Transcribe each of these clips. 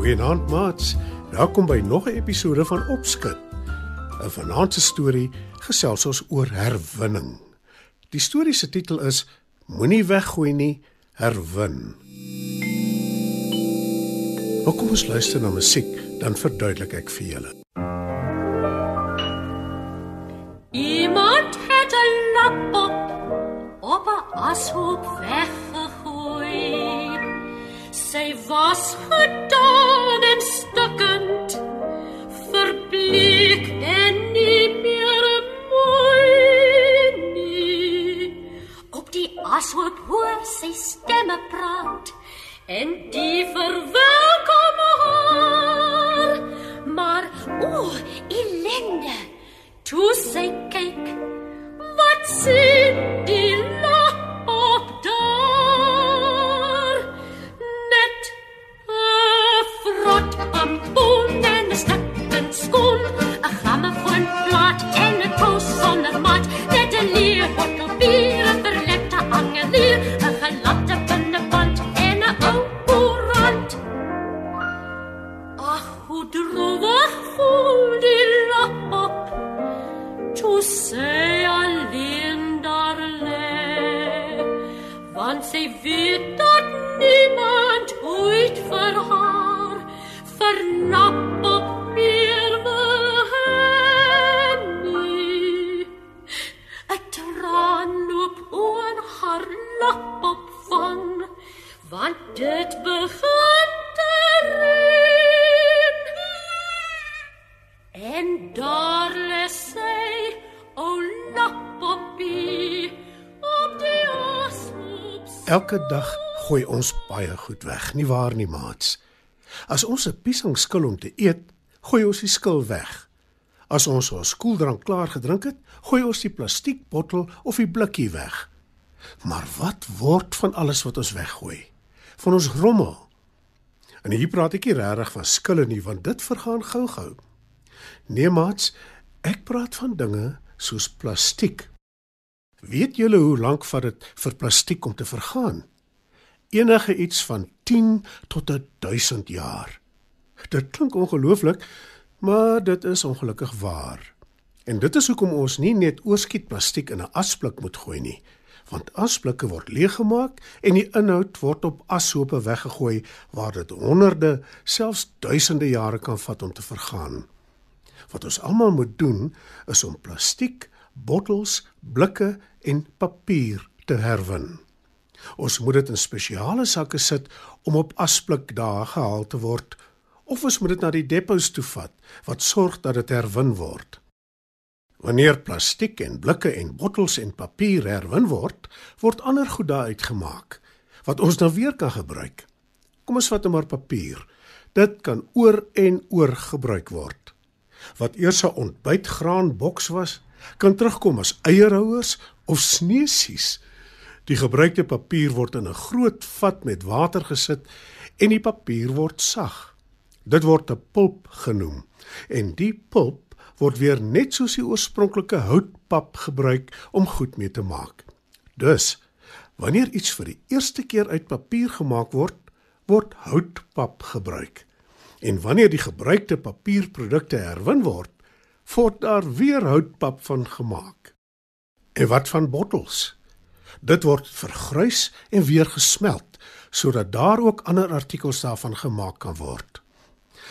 Goeienaand maats. Welkom by nog 'n episode van Opskud. 'n Vanaand se storie gesels ons oor herwinning. Die storie se titel is Moenie weggooi nie, herwin. Nou kom ons luister na musiek, dan verduidelik ek vir julle. Iemand het 'n lap op op 'n ashoop weggegooi. Sy was gedaan en stukkend, verbleek en nie meer mooi nie. Op die ashoop hoor sy stemme praat en die verwelkom haar. Maar o, ellende, toe sy kyk, wat sien die Want sy weet dat niemand ooit vir Elke dag gooi ons baie goed weg, nie waar nie, maats? As ons 'n piesang skil om te eet, gooi ons die skil weg. As ons ons koeldrank klaar gedrink het, gooi ons die plastiekbottel of die blikkie weg. Maar wat word van alles wat ons weggooi? Van ons rommel. En hier praat ek nie regtig van skille nie, want dit vergaan gou-gou. Nee, maats, ek praat van dinge soos plastiek. Weet julle hoe lank vat dit vir plastiek om te vergaan? Enige iets van 10 tot 1000 jaar. Dit klink ongelooflik, maar dit is ongelukkig waar. En dit is hoekom ons nie net oorskiet plastiek in 'n asblik moet gooi nie, want asblikke word leeggemaak en die inhoud word op ashope weggegooi waar dit honderde, selfs duisende jare kan vat om te vergaan. Wat ons almal moet doen is om plastiek, bottels, blikke en papier te herwin. Ons moet dit in spesiale sakke sit om op asblik daar gehaal te word of ons moet dit na die depots toe vat wat sorg dat dit herwin word. Wanneer plastiek en blikke en bottels en papier herwin word, word ander goed daaruit gemaak wat ons dan weer kan gebruik. Kom ons vat net maar papier. Dit kan oor en oor gebruik word. Wat eers 'n ontbytgraanboks was, kan terugkom as eierhouers of sneesies. Die gebruikte papier word in 'n groot vat met water gesit en die papier word sag. Dit word 'n pulp genoem en die pulp word weer net soos die oorspronklike houtpap gebruik om goed mee te maak. Dus, wanneer iets vir die eerste keer uit papier gemaak word, word houtpap gebruik. En wanneer die gebruikte papierprodukte herwin word, word daar weer houtpap van gemaak. En wat van bottels? Dit word vergrys en weer gesmelt sodat daar ook ander artikels daarvan gemaak kan word.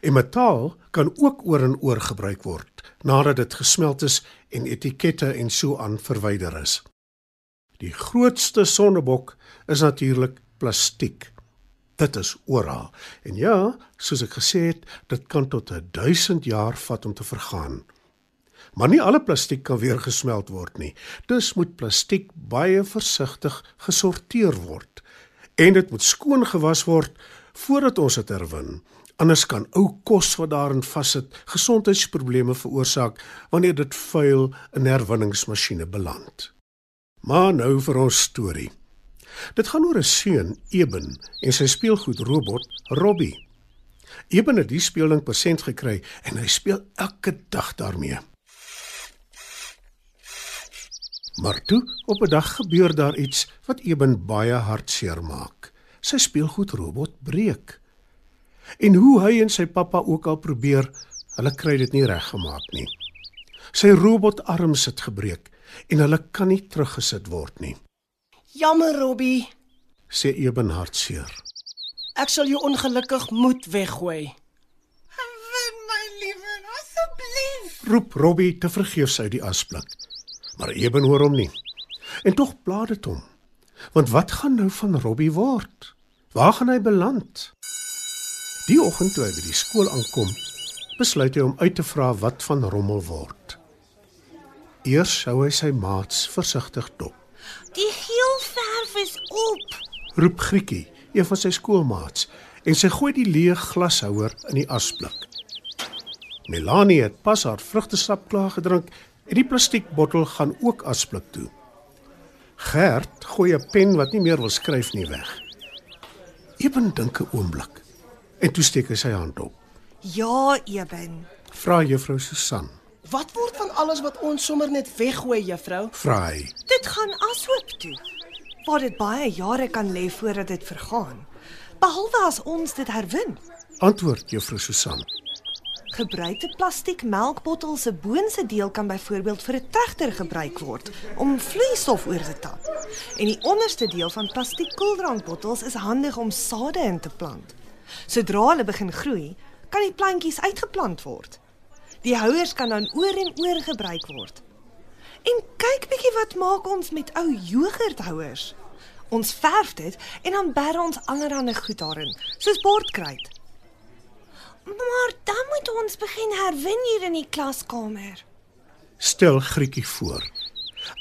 En metaal kan ook oor en oor gebruik word nadat dit gesmelt is en etikette en so aan verwyder is. Die grootste sondebok is natuurlik plastiek. Dit is oral. En ja, soos ek gesê het, dit kan tot 1000 jaar vat om te vergaan. Maar nie alle plastiek kan weer gesmelt word nie. Dus moet plastiek baie versigtig gesorteer word en dit moet skoon gewas word voordat ons dit herwin. Anders kan ou kos wat daarin vassit gesondheidsprobleme veroorsaak wanneer dit vuil in herwinningsmasjiene beland. Maar nou vir ons storie. Dit gaan oor 'n seun, Eben, en sy speelgoedrobot, Robbie. Eben het die speelding persent gekry en hy speel elke dag daarmee. Maar toe, op 'n dag gebeur daar iets wat Eben baie hartseer maak. Sy speelgoedrobot breek. En hoe hy en sy pappa ook al probeer, hulle kry dit nie reggemaak nie. Sy robotarm sit gebreek en hulle kan nie teruggesit word nie, Jammer, Robbie. sê Eben hartseer. Ek sal jou ongelukkig moet weggooi. Win my liewe, asseblief. Roep Robbie te vergeefs uit die asblik. Maar Eben hoor hom nie. En tog pla dit hom. Want wat gaan nou van Robbie word? Waar gaan hy beland? Die oggend toe hy by die skool aankom, besluit hy om uit te vra wat van Rommel word. Eers sou hy sy maats versigtig dop. Die geel verf is op. Roep Grietjie, een van sy skoolmaats, en sy gooi die leë glashouer in die asblik. Melanie het pas haar vrugtesap klaar gedrink en die plastiekbottel gaan ook asblik toe. Gert gooi 'n pen wat nie meer wil skryf nie weg. Eben dink 'n oomblik en toe steek hy sy hand op. Ja, Eben. Vra juffrou Susan. Wat word van alles wat ons sommer net weggooi, juffrou? Vra hy. Dit gaan ashoop toe. Waar dit baie jare kan lê voordat dit vergaan. Behalwe as ons dit herwin. Antwoord juffrou Susan. Gebruikte plastiek melkbottels se boonste deel kan byvoorbeeld vir 'n trechter gebruik word om vloeistof oor te tap. En die onderste deel van plastiek koeldrankbottels is handig om sade in te plant. Sodra hulle begin groei, kan die plantjies uitgeplant word. Die houers kan dan oor en oor gebruik word. En kyk bietjie wat maak ons met ou jogurthouers. Ons verf dit en dan berre ons allerlei goed daarin, soos bordkruit. Maar dan moet ons begin herwin hier in die klaskamer. Stel Grietjie voor.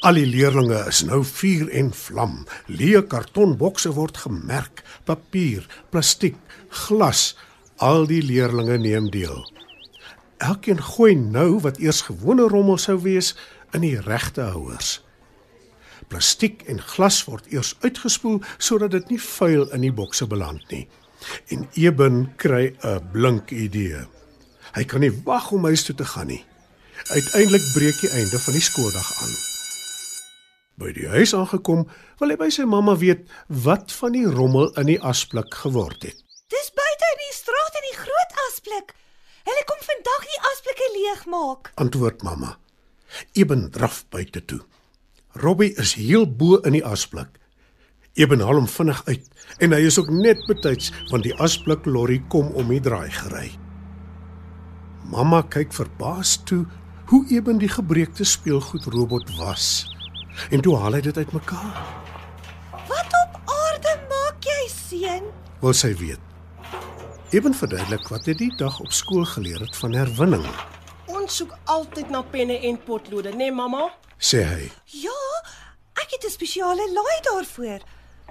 Al die leerlinge is nou vuur en vlam. Leë kartonbokse word gemerk, papier, plastiek, glas. Al die leerlinge neem deel. Elkeen gooi nou wat eers gewone rommel sou wees in die regte houers. Plastiek en glas word eers uitgespoel sodat dit nie vuil in die bokse beland nie. En Eben kry 'n blink idee. Hy kan nie wag om huis toe te gaan nie. Uiteindelik breek die einde van die skooldag aan. By die huis aangekom, wil hy by sy mamma weet wat van die rommel in die asblik geword het. Dis buite in die straat in die groot asblik. Hulle kom vandag die asblikke leegmaak. Antwoord mamma. Eben draf buite toe. Robbie is heel bo in die asblik. Eben haal hom vinnig uit en hy is ook net betyds want die asblik lorry kom om die draai gery. Mamma kyk verbaas toe hoe Eben die gebreekte speelgoedrobot was. En toe haal hy dit uitmekaar. Wat op aarde maak jy, seun? Wil sy weet. Eben verduidelik wat hy die dag op skool geleer het van herwinning, Ons soek altyd na penne en potlode, né, nee, mamma? sê hy. Ja, ek het 'n spesiale laai daarvoor.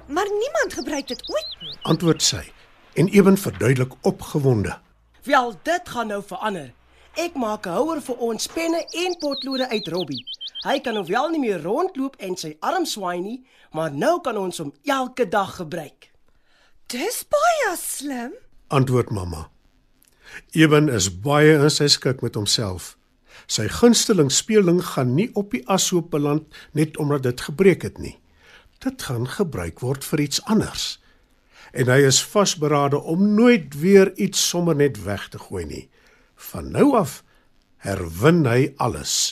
Maar niemand gebruik dit ooit nie. Antwoord sy en Eben verduidelik opgewonde. Wel, dit gaan nou verander. Ek maak 'n houer vir ons penne en potlode uit Robbie. Hy kan nou wel nie meer rondloop en sy arm swaai nie, maar nou kan ons hom elke dag gebruik. Dis baie slim. Antwoord mamma. Eben is baie in sy skik met homself. Sy gunsteling speelding gaan nie op die ashoop beland net omdat dit gebreek het nie. Dit gaan gebruik word vir iets anders. En hy is vasberade om nooit weer iets sommer net weg te gooi nie. Van nou af herwin hy alles.